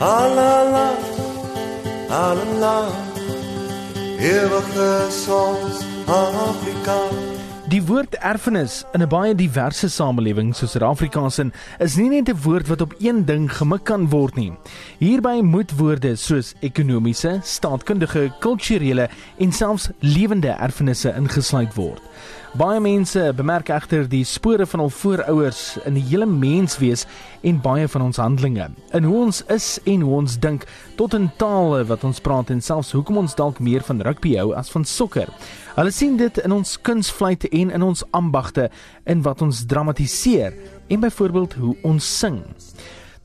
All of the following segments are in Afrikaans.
Alala, alala, ewige soms Afrika. Die woord erfenis in 'n baie diverse samelewing soos Suid-Afrika se is nie net 'n woord wat op een ding gemik kan word nie. Hierby moet woorde soos ekonomiese, staatkundige, kulturele en selfs lewende erfenisse ingesluit word. Baie mense bemerk egter die spore van hul voorouers in die hele menswees en baie van ons handelinge. In hoe ons is en hoe ons dink, tot in tale wat ons praat en selfs hoekom ons dalk meer van rugby hou as van sokker. Hulle sien dit in ons kunsvleite en in ons ambagte, in wat ons dramatiseer en byvoorbeeld hoe ons sing.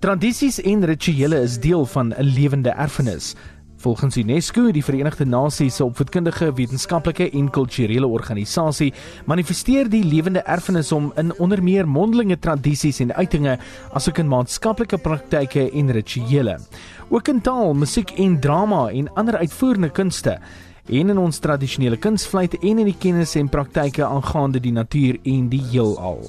Tradisies en rituele is deel van 'n lewende erfenis. Volgens UNESCO, die Verenigde Nasies se opvoedkundige, wetenskaplike en kulturele organisasie, manifesteer die lewende erfenis om in onder meer mondelinge tradisies en uitinge, asook in maatskaplike praktyke en rituele. Ook in taal, musiek en drama en ander uitvoerende kunste en in ons tradisionele kunsvleit en in die kennis en praktyke aangaande die natuur en die heelal.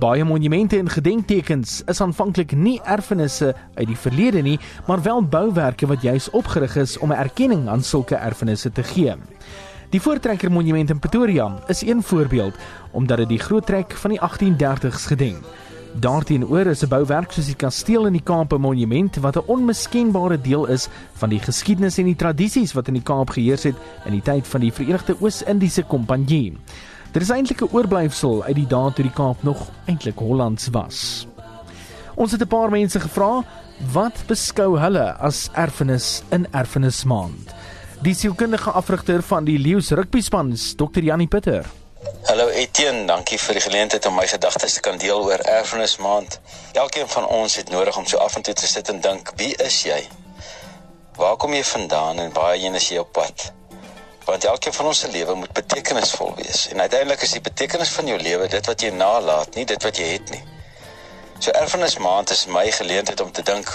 Baie monumente en gedenktekens is aanvanklik nie erfenisse uit die verlede nie, maar wel bouwerke wat juis opgerig is om 'n erkenning aan sulke erfenisse te gee. Die Voortrekker Monument in Pretoria is een voorbeeld omdat dit die groot trek van die 1830s gedenk. Daarteenoor is 'n bouwerk soos die Kasteel in die Kaap 'n monument wat 'n onmiskenbare deel is van die geskiedenis en die tradisies wat in die Kaap geheers het in die tyd van die Verenigde Oos-Indiese Kompanjie. Dit is eintlik 'n oorblyfsel uit die dae toe die Kaap nog eintlik Hollands was. Ons het 'n paar mense gevra wat beskou hulle as erfenis in erfenismaand. Die sielkundige afrigter van die Leeu's rugbyspan, Dr. Janie Pieter. Etienne, dankie vir die geleentheid om my gedagtes te kan deel oor erfenismaand. Elkeen van ons het nodig om so af en toe te sit en dink, wie is jy? Waar kom jy vandaan en waar heen is jy op pad? want elkeen van ons se lewe moet betekenisvol wees en uiteindelik is die betekenis van jou lewe dit wat jy nalaat nie dit wat jy het nie so erfenis maand is my geleentheid om te dink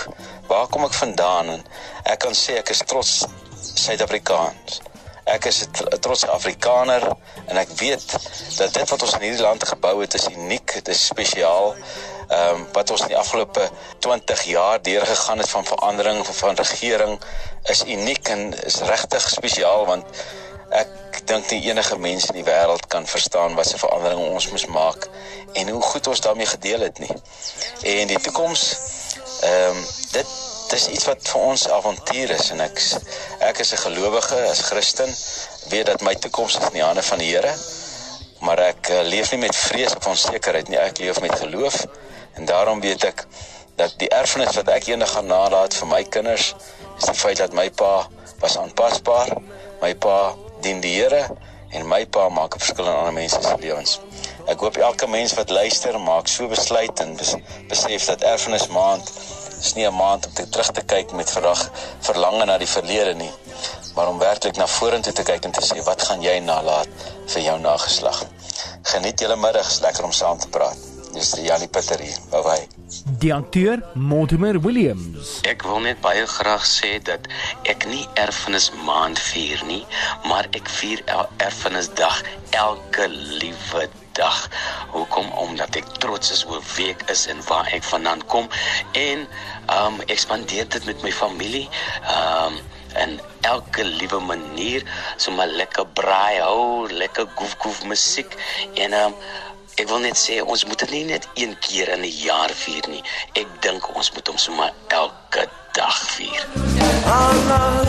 waar kom ek vandaan en ek kan sê ek is trots Suid-Afrikaans ek is 'n trotse Afrikaner en ek weet dat dit wat ons in hierdie land gebou het is uniek dit is spesiaal ehm um, wat ons in die afgelope 20 jaar deurgegaan het van verandering van, van regering is uniek en is regtig spesiaal want ek dink nie enige mens in die wêreld kan verstaan wat se verandering ons moes maak en hoe goed ons daarmee gedeel het nie. En die toekoms ehm um, dit dis iets wat vir ons avontuur is en ek ek is 'n gelowige as Christen weet dat my toekoms is in die hande van die Here. Maar ek uh, leef nie met vrees of onsekerheid nie, ek leef met geloof en daarom weet ek dat die erfenis wat ek eendag gaan nalat vir my kinders is die feit dat my pa was aanpasbaar. My pa dien die Here en my pa maak 'n verskil in ander mense se lewens. Ek hoop elke mens wat luister maak so besluit en besef dat erfenis maand is nie 'n maand om te terug te kyk met verag verlange na die verlede nie, maar om werklik na vorentoe te kyk en te sê wat gaan jy nalat vir jou nageslag. Geniet julle middag, lekker om saam te praat. Dis Janie Pieter hier. Bye bye. Die akteur Mortimer Williams. Ek wil net baie graag sê dat ek nie erfenis maand vier nie, maar ek vier erfenisdag elke liewe dag. Hoekom? Omdat ek trots is oor wie ek is en waar ek vandaan kom en Um ek spandeer dit met my familie. Um en elke liewe manier, sommer lekker braai hou, lekker goef goef musiek en um Ek wil net sê ons moet dit nie net een keer in 'n jaar vier nie. Ek dink ons moet hom sommer elke dag vier. Allah.